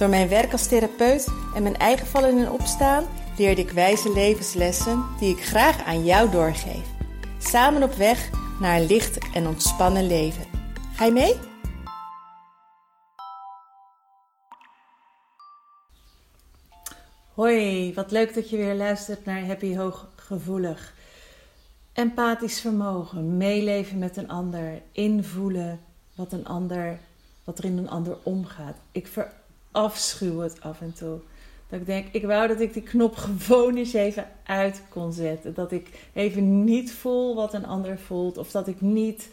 Door mijn werk als therapeut en mijn eigen vallen en opstaan leerde ik wijze levenslessen die ik graag aan jou doorgeef. Samen op weg naar een licht en ontspannen leven. Ga je mee? Hoi, wat leuk dat je weer luistert naar Happy Hooggevoelig. Empathisch vermogen, meeleven met een ander, invoelen wat een ander, wat er in een ander omgaat. Ik verafschuw het af en toe. Dat ik denk, ik wou dat ik die knop gewoon eens even uit kon zetten. Dat ik even niet voel wat een ander voelt. Of dat ik niet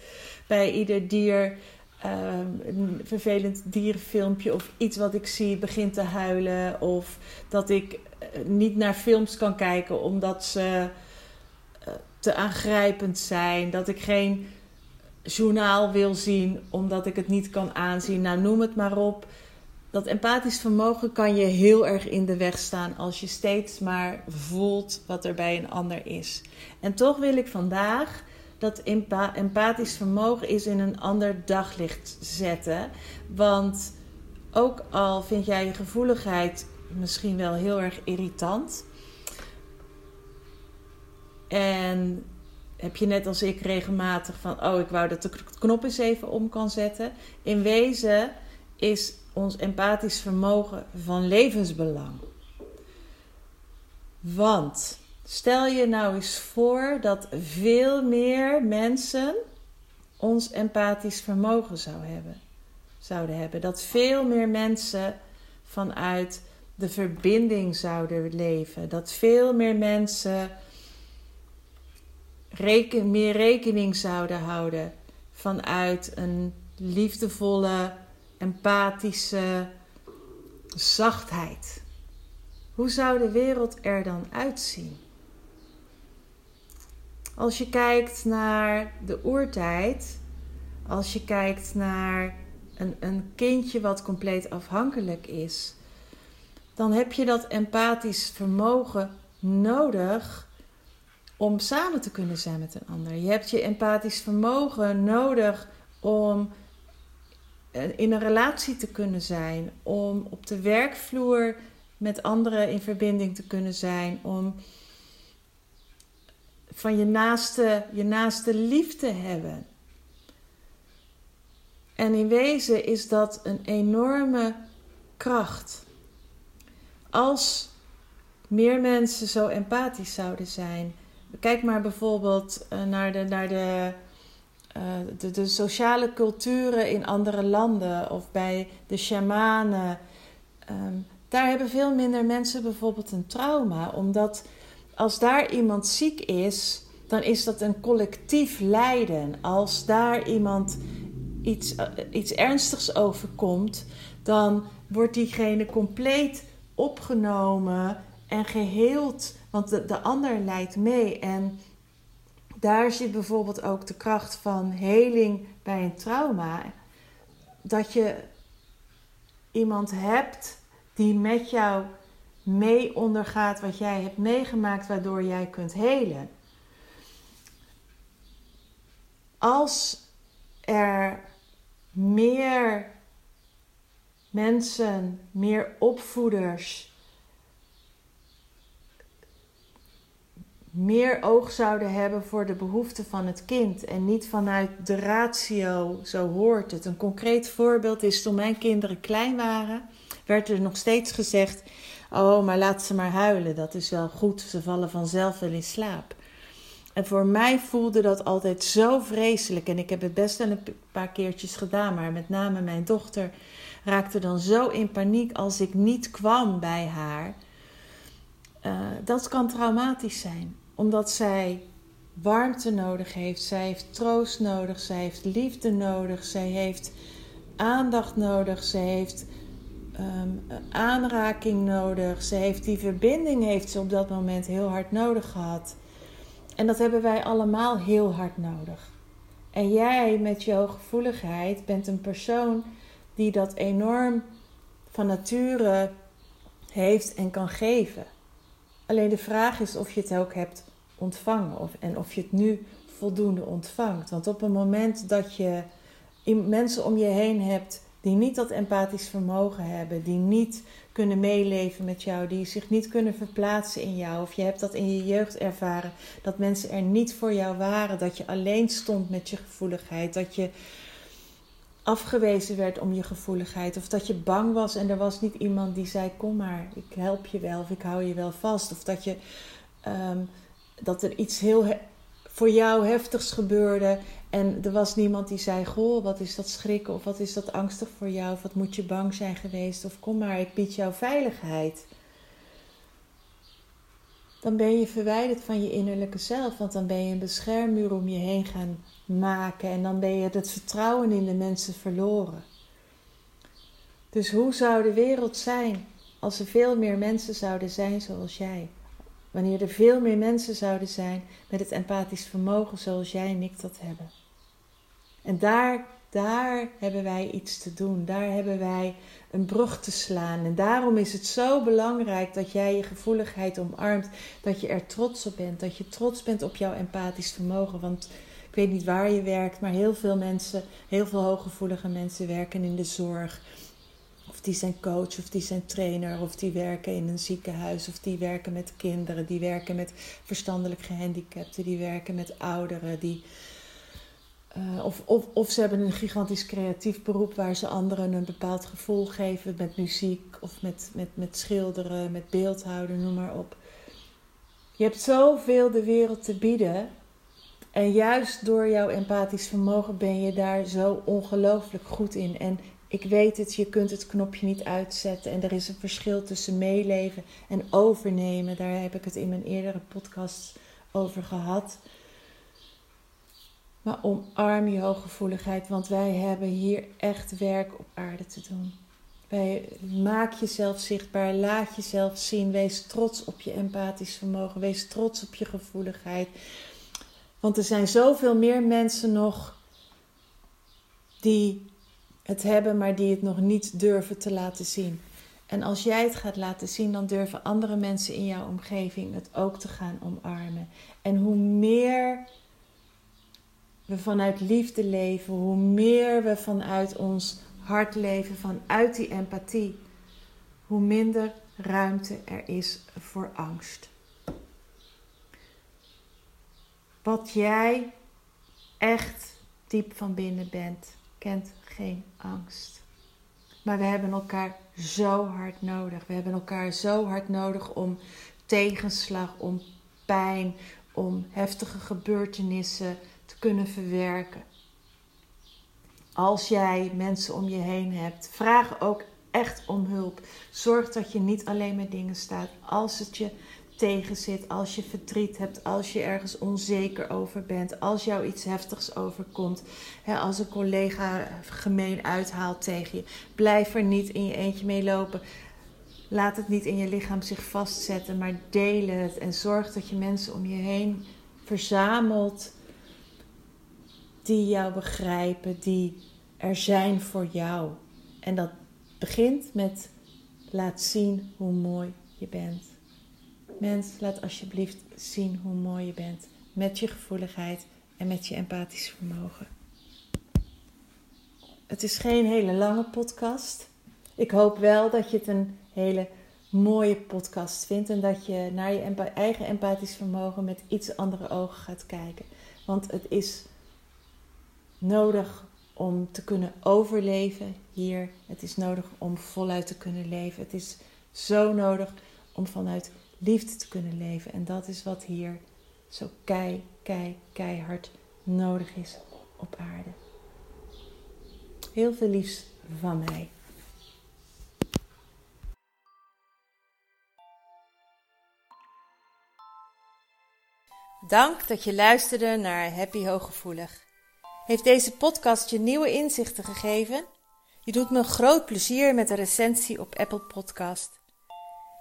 bij ieder dier Ehm, een vervelend dierenfilmpje of iets wat ik zie begint te huilen. Of dat ik eh, niet naar films kan kijken omdat ze eh, te aangrijpend zijn. Dat ik geen journaal wil zien omdat ik het niet kan aanzien. Nou, noem het maar op. Dat empathisch vermogen kan je heel erg in de weg staan als je steeds maar voelt wat er bij een ander is. En toch wil ik vandaag dat empathisch vermogen is in een ander daglicht zetten. Want ook al vind jij je gevoeligheid misschien wel heel erg irritant. En heb je net als ik regelmatig van: oh, ik wou dat de knop eens even om kan zetten. In wezen is ons empathisch vermogen van levensbelang. Want Stel je nou eens voor dat veel meer mensen ons empathisch vermogen zou hebben, zouden hebben. Dat veel meer mensen vanuit de verbinding zouden leven. Dat veel meer mensen meer rekening zouden houden vanuit een liefdevolle, empathische zachtheid. Hoe zou de wereld er dan uitzien? Als je kijkt naar de oertijd, als je kijkt naar een, een kindje wat compleet afhankelijk is, dan heb je dat empathisch vermogen nodig om samen te kunnen zijn met een ander. Je hebt je empathisch vermogen nodig om in een relatie te kunnen zijn, om op de werkvloer met anderen in verbinding te kunnen zijn, om van je naaste, je naaste liefde hebben. En in wezen is dat een enorme kracht. Als meer mensen zo empathisch zouden zijn. Kijk maar bijvoorbeeld eh, naar de, naar de, de, de, sociale culturen in andere landen of bij de shamanen. Ehm, daar hebben veel minder mensen bijvoorbeeld een trauma, omdat als daar iemand ziek is, dan is dat een collectief lijden. Als daar iemand iets, eh, iets ernstigs overkomt, dan wordt diegene compleet opgenomen en geheeld, want de, de ander lijdt mee. En daar zit bijvoorbeeld ook de kracht van heling bij een trauma. Dat je iemand hebt die met jou mee ondergaat wat jij hebt meegemaakt, waardoor jij kunt helen. Als er meer mensen, meer opvoeders, meer oog zouden hebben voor de behoeften van het kind en niet vanuit de ratio, zo hoort het. Een concreet voorbeeld is toen mijn kinderen klein waren, werd er nog steeds gezegd: Oh, maar laat ze maar huilen, dat is wel goed, ze vallen vanzelf wel in slaap. En voor mij voelde dat altijd zo vreselijk. En ik heb het best wel een paar keertjes gedaan, maar met name mijn dochter raakte dan zo in paniek als ik niet kwam bij haar. Uh, dat kan traumatisch zijn, omdat zij warmte nodig heeft, zij heeft troost nodig, zij heeft liefde nodig, zij heeft aandacht nodig, zij heeft ehm, aanraking nodig. Ze heeft die verbinding heeft ze op dat moment heel hard nodig gehad. En dat hebben wij allemaal heel hard nodig. En jij met jouw gevoeligheid bent een persoon die dat enorm van nature heeft en kan geven. Alleen de vraag is of je het ook hebt ontvangen of, en of je het nu voldoende ontvangt. Want op het moment dat je mensen om je heen hebt die niet dat empathisch vermogen hebben, die niet kunnen meeleven met jou, die zich niet kunnen verplaatsen in jou, of je hebt dat in je jeugd ervaren, dat mensen er niet voor jou waren, dat je alleen stond met je gevoeligheid, dat je afgewezen werd om je gevoeligheid, of dat je bang was en er was niet iemand die zei: Kom maar, ik help je wel, of ik hou je wel vast, of dat je. Ehm, dat er iets heel voor jou heftigs gebeurde. En er was niemand die zei: Goh, wat is dat schrikken? Of wat is dat angstig voor jou? Of wat moet je bang zijn geweest? Of kom maar, ik bied jou veiligheid. Dan ben je verwijderd van je innerlijke zelf. Want dan ben je een beschermmuur om je heen gaan maken. En dan ben je het vertrouwen in de mensen verloren. Dus hoe zou de wereld zijn als er veel meer mensen zouden zijn zoals jij? Wanneer er veel meer mensen zouden zijn met het empathisch vermogen zoals jij en ik dat hebben. En daar, daar hebben wij iets te doen. Daar hebben wij een brug te slaan. En daarom is het zo belangrijk dat jij je gevoeligheid omarmt. Dat je er trots op bent. Dat je trots bent op jouw empathisch vermogen. Want ik weet niet waar je werkt, maar heel veel mensen, heel veel hooggevoelige mensen werken in de zorg of die zijn coach, of die zijn trainer, of die werken in een ziekenhuis, of die werken met kinderen, die werken met verstandelijk gehandicapten, die werken met ouderen, die, uh, of, of, of ze hebben een gigantisch creatief beroep waar ze anderen een bepaald gevoel geven met muziek of met, met, met schilderen, met beeldhouden, noem maar op. Je hebt zoveel de wereld te bieden. En juist door jouw empathisch vermogen ben je daar zo ongelooflijk goed in. En ik weet het, je kunt het knopje niet uitzetten. En er is een verschil tussen meeleven en overnemen. Daar heb ik het in mijn eerdere podcast over gehad. Maar omarm je hooggevoeligheid, want wij hebben hier echt werk op aarde te doen. Wij, maak jezelf zichtbaar, laat jezelf zien. Wees trots op je empathisch vermogen. Wees trots op je gevoeligheid. Want er zijn zoveel meer mensen nog die het hebben, maar die het nog niet durven te laten zien. En als jij het gaat laten zien, dan durven andere mensen in jouw omgeving het ook te gaan omarmen. En hoe meer we vanuit liefde leven, hoe meer we vanuit ons hart leven, vanuit die empathie, hoe minder ruimte er is voor angst. Wat jij echt diep van binnen bent, kent geen angst. Maar we hebben elkaar zo hard nodig. We hebben elkaar zo hard nodig om tegenslag, om pijn, om heftige gebeurtenissen te kunnen verwerken. Als jij mensen om je heen hebt, vraag ook echt om hulp. Zorg dat je niet alleen met dingen staat. Als het je tegenzit, als je verdriet hebt, als je ergens onzeker over bent, als jou iets heftigs overkomt, hè, als een collega gemeen uithaalt tegen je, blijf er niet in je eentje mee lopen. Laat het niet in je lichaam zich vastzetten, maar deel het en zorg dat je mensen om je heen verzamelt die jou begrijpen, die er zijn voor jou. En dat begint met laat zien hoe mooi je bent. Mens, laat alsjeblieft zien hoe mooi je bent. Met je gevoeligheid en met je empathisch vermogen. Het is geen hele lange podcast. Ik hoop wel dat je het een hele mooie podcast vindt en dat je naar je eigen empathisch vermogen met iets andere ogen gaat kijken. Want het is nodig om te kunnen overleven hier. Het is nodig om voluit te kunnen leven. Het is zo nodig om vanuit liefde te kunnen leven. En dat is wat hier zo kei, kei, keihard nodig is op aarde. Heel veel liefs van mij. Dank dat je luisterde naar Happy Hooggevoelig. Heeft deze podcast je nieuwe inzichten gegeven? Je doet me groot plezier met een recensie op Apple Podcast.